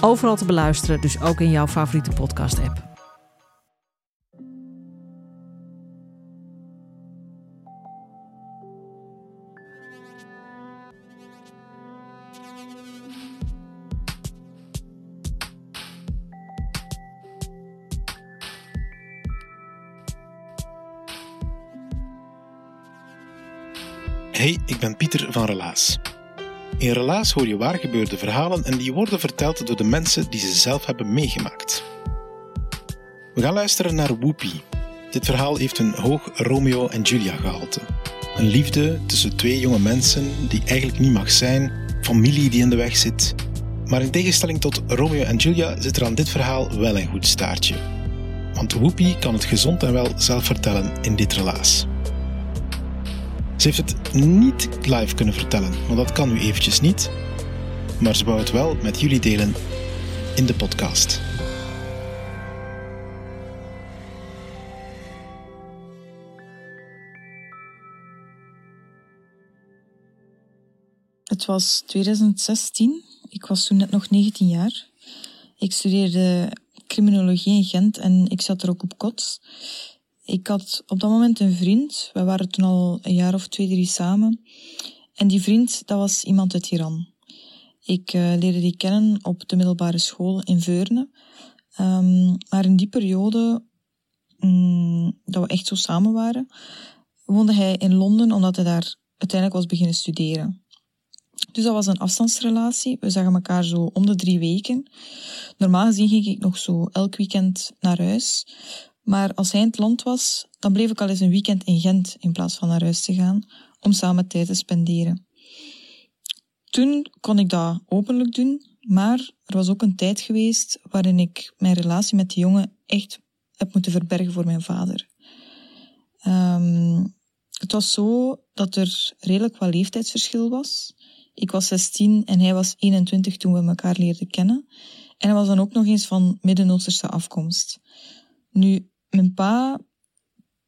Overal te beluisteren, dus ook in jouw favoriete podcast-app. Hey, ik ben Pieter van Relaas. In Relaas hoor je waar gebeurde verhalen en die worden verteld door de mensen die ze zelf hebben meegemaakt. We gaan luisteren naar Whoopi. Dit verhaal heeft een hoog Romeo en Julia gehalte. Een liefde tussen twee jonge mensen die eigenlijk niet mag zijn, familie die in de weg zit. Maar in tegenstelling tot Romeo en Julia zit er aan dit verhaal wel een goed staartje. Want Whoopi kan het gezond en wel zelf vertellen in dit relaas. Ze heeft het niet live kunnen vertellen, want dat kan nu eventjes niet. Maar ze wou het wel met jullie delen in de podcast. Het was 2016. Ik was toen net nog 19 jaar. Ik studeerde criminologie in Gent en ik zat er ook op kot. Ik had op dat moment een vriend. We waren toen al een jaar of twee, drie samen. En die vriend, dat was iemand uit Iran. Ik uh, leerde die kennen op de middelbare school in Veurne. Um, maar in die periode, um, dat we echt zo samen waren, woonde hij in Londen omdat hij daar uiteindelijk was beginnen studeren. Dus dat was een afstandsrelatie. We zagen elkaar zo om de drie weken. Normaal gezien ging ik nog zo elk weekend naar huis. Maar als hij in het land was, dan bleef ik al eens een weekend in Gent in plaats van naar huis te gaan om samen tijd te spenderen. Toen kon ik dat openlijk doen, maar er was ook een tijd geweest waarin ik mijn relatie met die jongen echt heb moeten verbergen voor mijn vader. Um, het was zo dat er redelijk wat leeftijdsverschil was. Ik was 16 en hij was 21 toen we elkaar leerden kennen. En hij was dan ook nog eens van Midden-Oosterse afkomst. Nu, mijn pa,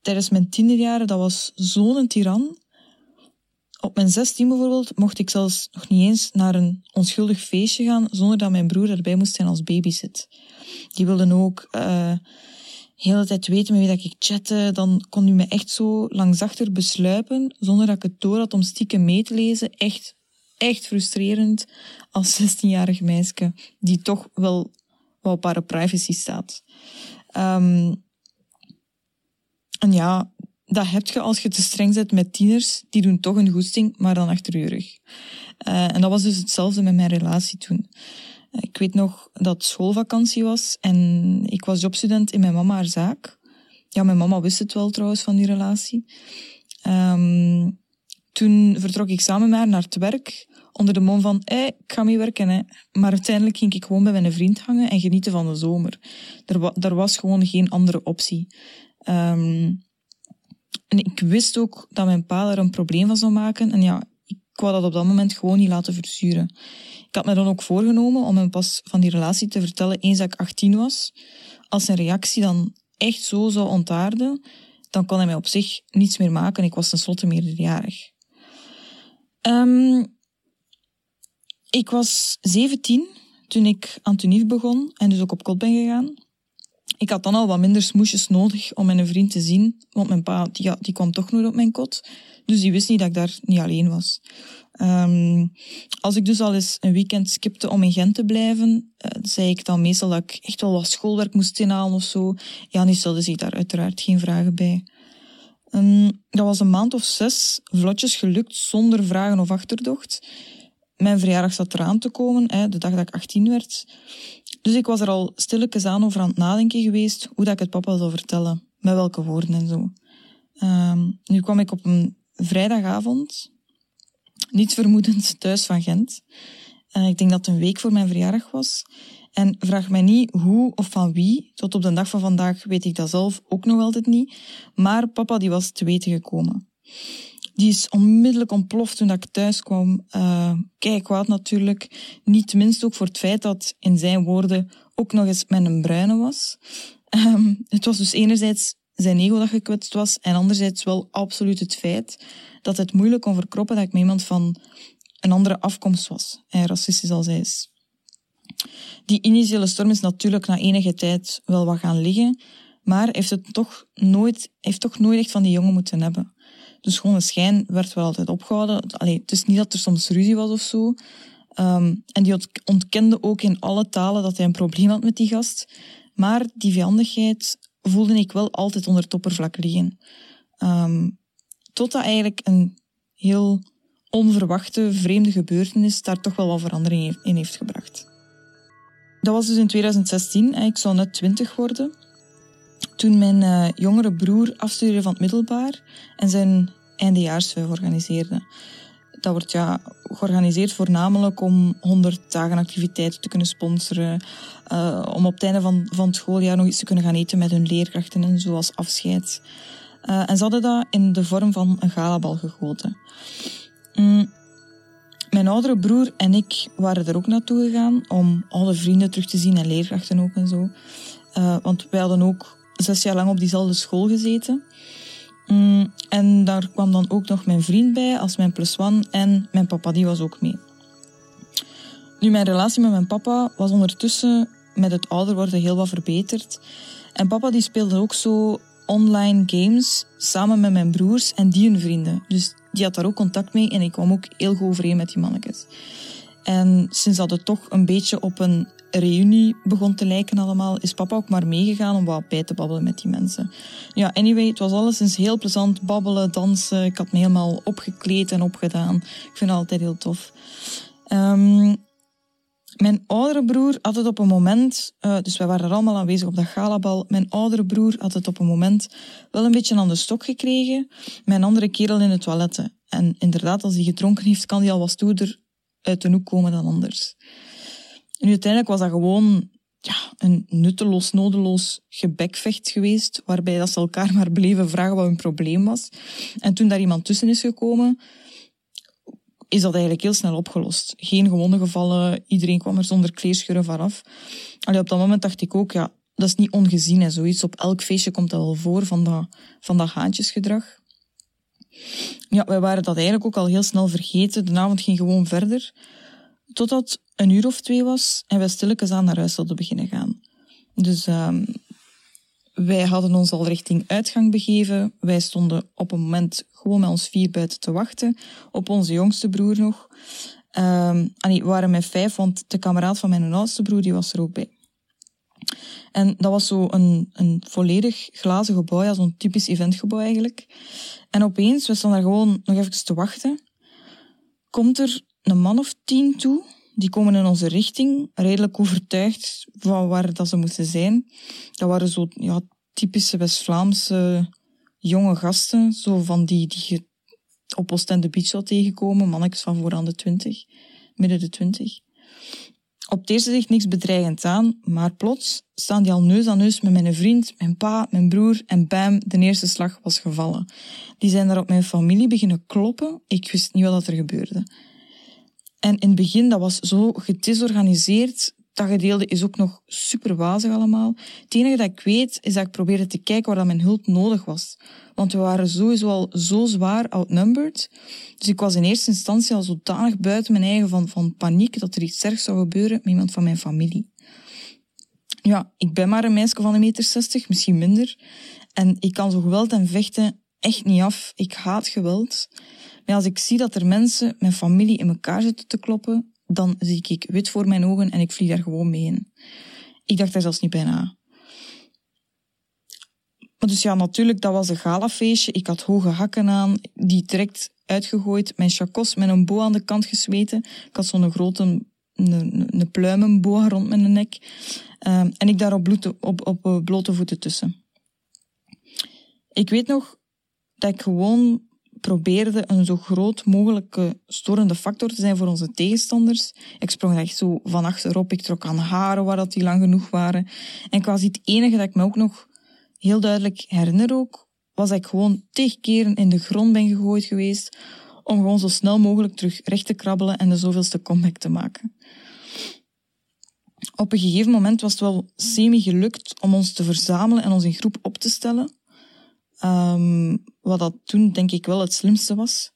tijdens mijn tienerjaren, dat was zo'n tiran. Op mijn zestien bijvoorbeeld mocht ik zelfs nog niet eens naar een onschuldig feestje gaan zonder dat mijn broer erbij moest zijn als babysit. Die wilden ook uh, de hele tijd weten met wie dat ik chatte. Dan kon hij me echt zo langzachter besluipen zonder dat ik het door had om stiekem mee te lezen. Echt, echt frustrerend als 16-jarig meisje die toch wel wel op haar privacy staat. En ja, dat heb je als je te streng bent met tieners. Die doen toch een goesting, maar dan achter. Uh, en dat was dus hetzelfde met mijn relatie toen. Ik weet nog dat schoolvakantie was en ik was jobstudent in mijn mama haar zaak. Ja, mijn mama wist het wel trouwens van die relatie. Um, toen vertrok ik samen met haar naar het werk onder de mom van, hey, ik ga mee werken. Hè. Maar uiteindelijk ging ik gewoon bij mijn vriend hangen en genieten van de zomer. Er, er was gewoon geen andere optie. Um, en ik wist ook dat mijn pa er een probleem van zou maken. En ja, ik wou dat op dat moment gewoon niet laten verzuren. Ik had me dan ook voorgenomen om hem pas van die relatie te vertellen eens dat ik 18 was. Als zijn reactie dan echt zo zou ontaarden, dan kon hij mij op zich niets meer maken. Ik was tenslotte meerderjarig. Um, ik was 17 toen ik aan Tunief begon en dus ook op kot ben gegaan. Ik had dan al wat minder smoesjes nodig om mijn vriend te zien, want mijn pa die, die kwam toch nooit op mijn kot. Dus die wist niet dat ik daar niet alleen was. Um, als ik dus al eens een weekend skipte om in Gent te blijven, uh, zei ik dan meestal dat ik echt wel wat schoolwerk moest inhalen of zo. Ja, nu stelde zich daar uiteraard geen vragen bij. Um, dat was een maand of zes vlotjes gelukt zonder vragen of achterdocht. Mijn verjaardag zat eraan te komen, hè, de dag dat ik 18 werd. Dus ik was er al stilletjes aan over aan het nadenken geweest hoe dat ik het papa zou vertellen. Met welke woorden en zo. Um, nu kwam ik op een vrijdagavond, niets vermoedend, thuis van Gent. Uh, ik denk dat het een week voor mijn verjaardag was. En vraag mij niet hoe of van wie. Tot op de dag van vandaag weet ik dat zelf ook nog altijd niet. Maar papa die was te weten gekomen. Die is onmiddellijk ontploft toen ik thuis kwam. Uh, kijk kwaad natuurlijk. Niet minst ook voor het feit dat in zijn woorden ook nog eens met een bruine was. Um, het was dus enerzijds zijn ego dat gekwetst was en anderzijds wel absoluut het feit dat het moeilijk kon verkroppen dat ik met iemand van een andere afkomst was en racistisch als hij is. Die initiële storm is natuurlijk na enige tijd wel wat gaan liggen, maar heeft het toch nooit, heeft toch nooit echt van die jongen moeten hebben. De schone schijn werd wel altijd opgehouden. Allee, het is niet dat er soms ruzie was of zo. Um, en die ontkende ook in alle talen dat hij een probleem had met die gast. Maar die vijandigheid voelde ik wel altijd onder het oppervlak liggen. Um, totdat eigenlijk een heel onverwachte, vreemde gebeurtenis daar toch wel wat verandering in heeft gebracht. Dat was dus in 2016. Ik zou net 20 worden. Toen mijn uh, jongere broer afstudeerde van het middelbaar en zijn eindejaarsvuif organiseerde. Dat wordt ja georganiseerd voornamelijk om 100 dagen activiteiten te kunnen sponsoren. Uh, om op het einde van, van het schooljaar nog iets te kunnen gaan eten met hun leerkrachten en zo afscheid. Uh, en ze hadden dat in de vorm van een galabal gegoten. Mm. Mijn oudere broer en ik waren er ook naartoe gegaan om alle vrienden terug te zien en leerkrachten ook en zo. Want wij hadden ook zes jaar lang op diezelfde school gezeten. Mm, en daar kwam dan ook nog mijn vriend bij als mijn plus one en mijn papa die was ook mee. Nu, mijn relatie met mijn papa was ondertussen met het ouder worden heel wat verbeterd. En papa die speelde ook zo online games samen met mijn broers en die hun vrienden. Dus die had daar ook contact mee en ik kwam ook heel goed overeen met die mannetjes. En sinds dat het toch een beetje op een reunie begon te lijken allemaal, is papa ook maar meegegaan om wat bij te babbelen met die mensen. Ja, anyway, het was alleszins heel plezant. Babbelen, dansen. Ik had me helemaal opgekleed en opgedaan. Ik vind het altijd heel tof. Um, mijn oudere broer had het op een moment, uh, dus wij waren er allemaal aanwezig op dat galabal. Mijn oudere broer had het op een moment wel een beetje aan de stok gekregen. Mijn andere kerel in het toiletten. En inderdaad, als hij gedronken heeft, kan hij al wat stoerder uit de hoek komen dan anders. En uiteindelijk was dat gewoon ja, een nutteloos, nodeloos gebekvecht geweest, waarbij dat ze elkaar maar bleven vragen wat hun probleem was. En toen daar iemand tussen is gekomen, is dat eigenlijk heel snel opgelost. Geen gewonden gevallen, iedereen kwam er zonder kleerscheuren vanaf. Allee, op dat moment dacht ik ook, ja, dat is niet ongezien en zoiets. Op elk feestje komt dat wel voor, van dat, van dat haantjesgedrag. Ja, wij waren dat eigenlijk ook al heel snel vergeten. De avond ging gewoon verder. Totdat een uur of twee was en wij stilletjes aan naar huis zouden beginnen gaan. Dus um, wij hadden ons al richting uitgang begeven. Wij stonden op een moment gewoon met ons vier buiten te wachten. Op onze jongste broer nog. Um, we waren met vijf, want de kameraad van mijn oudste broer die was er ook bij. En dat was zo een, een volledig glazen gebouw, ja, zo'n typisch eventgebouw eigenlijk. En opeens, we stonden daar gewoon nog even te wachten, komt er een man of tien toe. Die komen in onze richting, redelijk overtuigd van waar dat ze moesten zijn. Dat waren zo ja, typische West-Vlaamse jonge gasten, zo van die die je op Oostende Beach zou tegenkomen, mannetjes van voor aan de twintig, midden de twintig. Op het eerste zicht niks bedreigend aan, maar plots staan die al neus aan neus met mijn vriend, mijn pa, mijn broer en bam, de eerste slag was gevallen. Die zijn daar op mijn familie beginnen kloppen. Ik wist niet wat er gebeurde. En in het begin, dat was zo gedisorganiseerd dat gedeelte is ook nog super wazig allemaal. Het enige dat ik weet, is dat ik probeerde te kijken waar dat mijn hulp nodig was. Want we waren sowieso al zo zwaar outnumbered. Dus ik was in eerste instantie al zodanig buiten mijn eigen van, van paniek dat er iets ergs zou gebeuren met iemand van mijn familie. Ja, ik ben maar een meisje van een meter zestig, misschien minder. En ik kan zo geweld en vechten echt niet af. Ik haat geweld. Maar als ik zie dat er mensen, mijn familie, in elkaar zitten te kloppen, dan zie ik wit voor mijn ogen en ik vlieg daar gewoon mee in. Ik dacht daar zelfs niet bij na. Dus ja, natuurlijk, dat was een galafeestje. Ik had hoge hakken aan, die direct uitgegooid. Mijn chacos met een boa aan de kant gesmeten. Ik had zo'n grote een, een pluimenboa rond mijn nek. Um, en ik daar op, op, op blote voeten tussen. Ik weet nog dat ik gewoon probeerde een zo groot mogelijke storende factor te zijn voor onze tegenstanders. Ik sprong echt zo van achterop, ik trok aan haren waar dat die lang genoeg waren. En quasi het enige dat ik me ook nog heel duidelijk herinner ook, was dat ik gewoon tig keren in de grond ben gegooid geweest om gewoon zo snel mogelijk terug recht te krabbelen en de zoveelste comeback te maken. Op een gegeven moment was het wel semi gelukt om ons te verzamelen en ons in groep op te stellen. Um, wat dat toen denk ik wel het slimste was.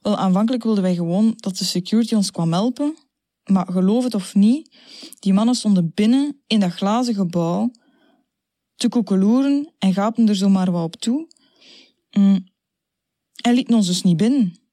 Wel, aanvankelijk wilden wij gewoon dat de security ons kwam helpen. Maar geloof het of niet, die mannen stonden binnen in dat glazen gebouw te koekeloeren en gapen er zomaar wat op toe. Mm. En lieten ons dus niet binnen.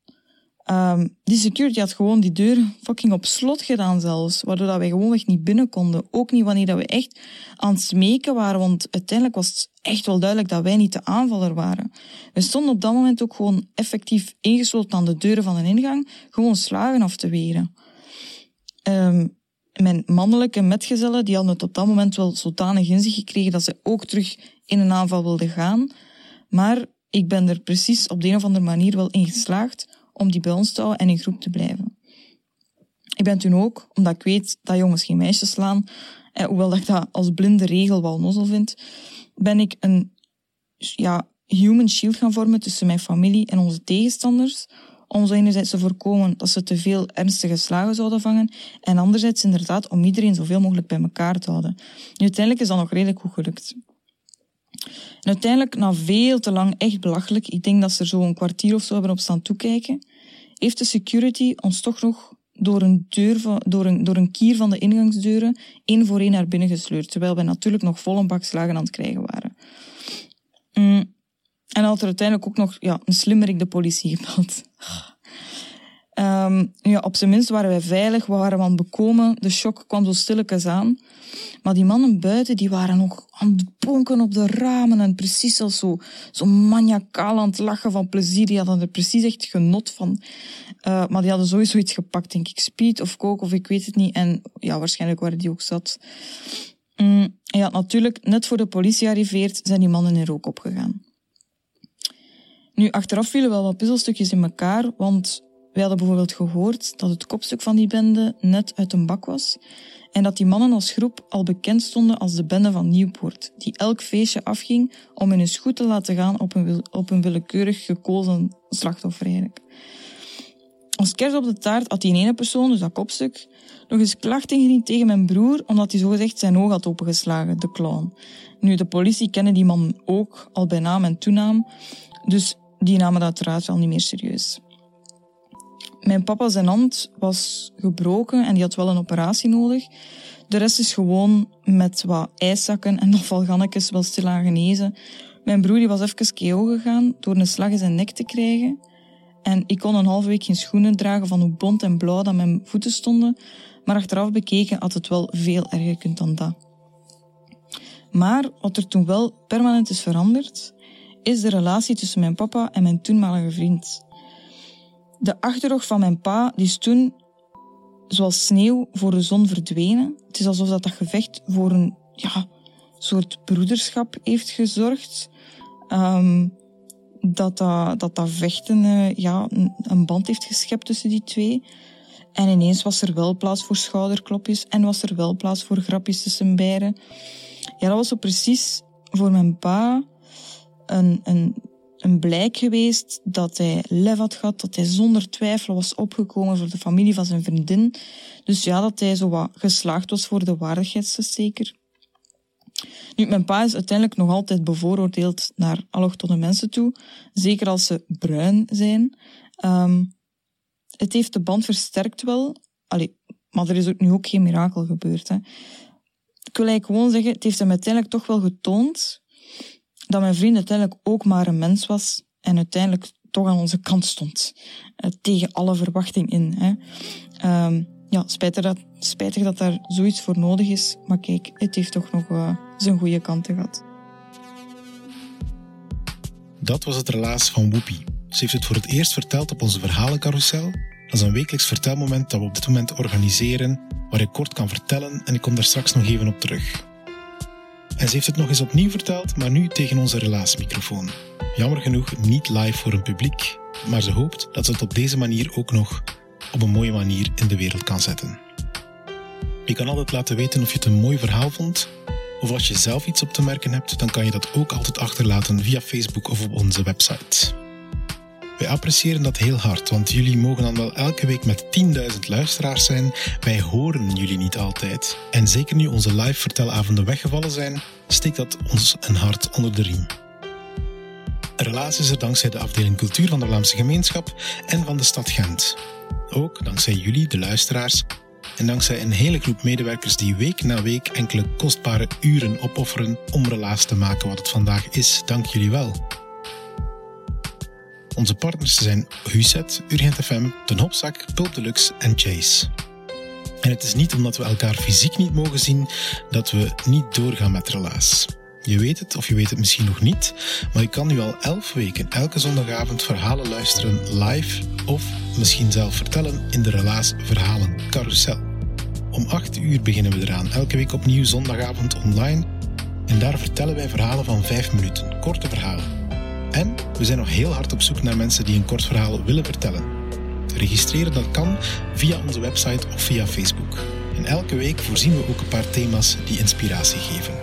Um, die security had gewoon die deur fucking op slot gedaan zelfs, waardoor dat wij gewoonweg niet binnen konden. Ook niet wanneer dat we echt aan het smeken waren, want uiteindelijk was het echt wel duidelijk dat wij niet de aanvaller waren. We stonden op dat moment ook gewoon effectief ingesloten aan de deuren van een ingang, gewoon slagen af te weren. Um, mijn mannelijke metgezellen die hadden het op dat moment wel zodanig in zich gekregen dat ze ook terug in een aanval wilden gaan. Maar ik ben er precies op de een of andere manier wel in geslaagd om die bij ons te houden en in groep te blijven. Ik ben toen ook, omdat ik weet dat jongens geen meisjes slaan, en hoewel dat ik dat als blinde regel wel nozzel vind, ben ik een ja, human shield gaan vormen tussen mijn familie en onze tegenstanders, om zo enerzijds te voorkomen dat ze te veel ernstige slagen zouden vangen, en anderzijds inderdaad om iedereen zoveel mogelijk bij elkaar te houden. Uiteindelijk is dat nog redelijk goed gelukt. En uiteindelijk, na veel te lang, echt belachelijk, ik denk dat ze er zo een kwartier of zo hebben op staan toekijken, heeft de security ons toch nog door een, deur van, door, een, door een kier van de ingangsdeuren één voor één naar binnen gesleurd, terwijl wij natuurlijk nog vol een bak slagen aan het krijgen waren. Mm. En had er uiteindelijk ook nog ja, een slimmerik de politie gebeld. Um, ja, op zijn minst waren wij veilig, we waren aan bekomen. De shock kwam zo stilletjes aan. Maar die mannen buiten, die waren nog aan het bonken op de ramen en precies als zo, zo aan het lachen van plezier. Die hadden er precies echt genot van. Uh, maar die hadden sowieso iets gepakt, denk ik. Speed of coke of ik weet het niet. En ja, waarschijnlijk waren die ook zat. Mm, ja, natuurlijk, net voor de politie arriveert, zijn die mannen er ook opgegaan. Nu, achteraf vielen wel wat puzzelstukjes in elkaar, want wij hadden bijvoorbeeld gehoord dat het kopstuk van die bende net uit een bak was en dat die mannen als groep al bekend stonden als de bende van Nieuwpoort, die elk feestje afging om hun goed te laten gaan op een, op een willekeurig gekozen slachtoffer eigenlijk. Als kerst op de taart had die ene persoon, dus dat kopstuk, nog eens klacht ingediend tegen mijn broer, omdat hij zogezegd zijn oog had opengeslagen, de clown. Nu, de politie kende die man ook, al bij naam en toenaam, dus die namen dat uiteraard wel niet meer serieus. Mijn papa zijn hand was gebroken en die had wel een operatie nodig. De rest is gewoon met wat ijszakken en nog valgannetjes wel stilaan genezen. Mijn broer die was even KO gegaan door een slag in zijn nek te krijgen. En ik kon een halve week geen schoenen dragen van hoe bont en blauw dat mijn voeten stonden. Maar achteraf bekeken had het wel veel erger kunnen dan dat. Maar wat er toen wel permanent is veranderd, is de relatie tussen mijn papa en mijn toenmalige vriend. De achterrug van mijn pa die is toen zoals sneeuw voor de zon verdwenen. Het is alsof dat, dat gevecht voor een ja, soort broederschap heeft gezorgd. Um, dat, dat, dat dat vechten uh, ja, een band heeft geschept tussen die twee. En ineens was er wel plaats voor schouderklopjes en was er wel plaats voor grapjes tussen beiden. Ja, dat was zo precies voor mijn pa een, een een blijk geweest dat hij lef had gehad, dat hij zonder twijfel was opgekomen voor de familie van zijn vriendin. Dus ja, dat hij zo wat geslaagd was voor de waardigheidstest zeker. Nu, mijn pa is uiteindelijk nog altijd bevooroordeeld naar allochtone mensen toe, zeker als ze bruin zijn. Um, het heeft de band versterkt wel, Allee, maar er is ook nu ook geen mirakel gebeurd. Hè. Ik wil eigenlijk gewoon zeggen, het heeft hem uiteindelijk toch wel getoond dat mijn vriend uiteindelijk ook maar een mens was en uiteindelijk toch aan onze kant stond. Uh, tegen alle verwachting in. Hè. Um, ja, spijtig dat, spijtig dat daar zoiets voor nodig is. Maar kijk, het heeft toch nog uh, zijn goede kanten gehad. Dat was het relaas van Whoopi. Ze heeft het voor het eerst verteld op onze verhalencarousel. Dat is een wekelijks vertelmoment dat we op dit moment organiseren, waar ik kort kan vertellen en ik kom daar straks nog even op terug. En ze heeft het nog eens opnieuw verteld, maar nu tegen onze relatiemicrofoon. Jammer genoeg niet live voor een publiek, maar ze hoopt dat ze het op deze manier ook nog op een mooie manier in de wereld kan zetten. Je kan altijd laten weten of je het een mooi verhaal vond, of als je zelf iets op te merken hebt, dan kan je dat ook altijd achterlaten via Facebook of op onze website. Wij appreciëren dat heel hard, want jullie mogen dan wel elke week met 10.000 luisteraars zijn. Wij horen jullie niet altijd. En zeker nu onze live vertelavonden weggevallen zijn, steekt dat ons een hart onder de riem. Relaas is er dankzij de afdeling cultuur van de Vlaamse gemeenschap en van de stad Gent. Ook dankzij jullie, de luisteraars, en dankzij een hele groep medewerkers die week na week enkele kostbare uren opofferen om Relaas te maken wat het vandaag is. Dank jullie wel. Onze partners zijn Huset, Urgent FM, Den Hopzak, Pulp Deluxe en Chase. En het is niet omdat we elkaar fysiek niet mogen zien dat we niet doorgaan met Relaas. Je weet het of je weet het misschien nog niet, maar je kan nu al elf weken elke zondagavond verhalen luisteren live of misschien zelf vertellen in de Relaas Verhalen Carousel. Om 8 uur beginnen we eraan, elke week opnieuw zondagavond online. En daar vertellen wij verhalen van 5 minuten, korte verhalen. En we zijn nog heel hard op zoek naar mensen die een kort verhaal willen vertellen. Registreren dat kan via onze website of via Facebook. En elke week voorzien we ook een paar thema's die inspiratie geven.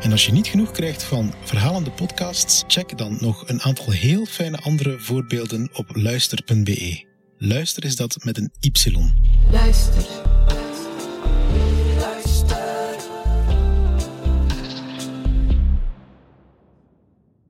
En als je niet genoeg krijgt van verhalende podcasts, check dan nog een aantal heel fijne andere voorbeelden op luister.be. Luister is dat met een Y. Luister.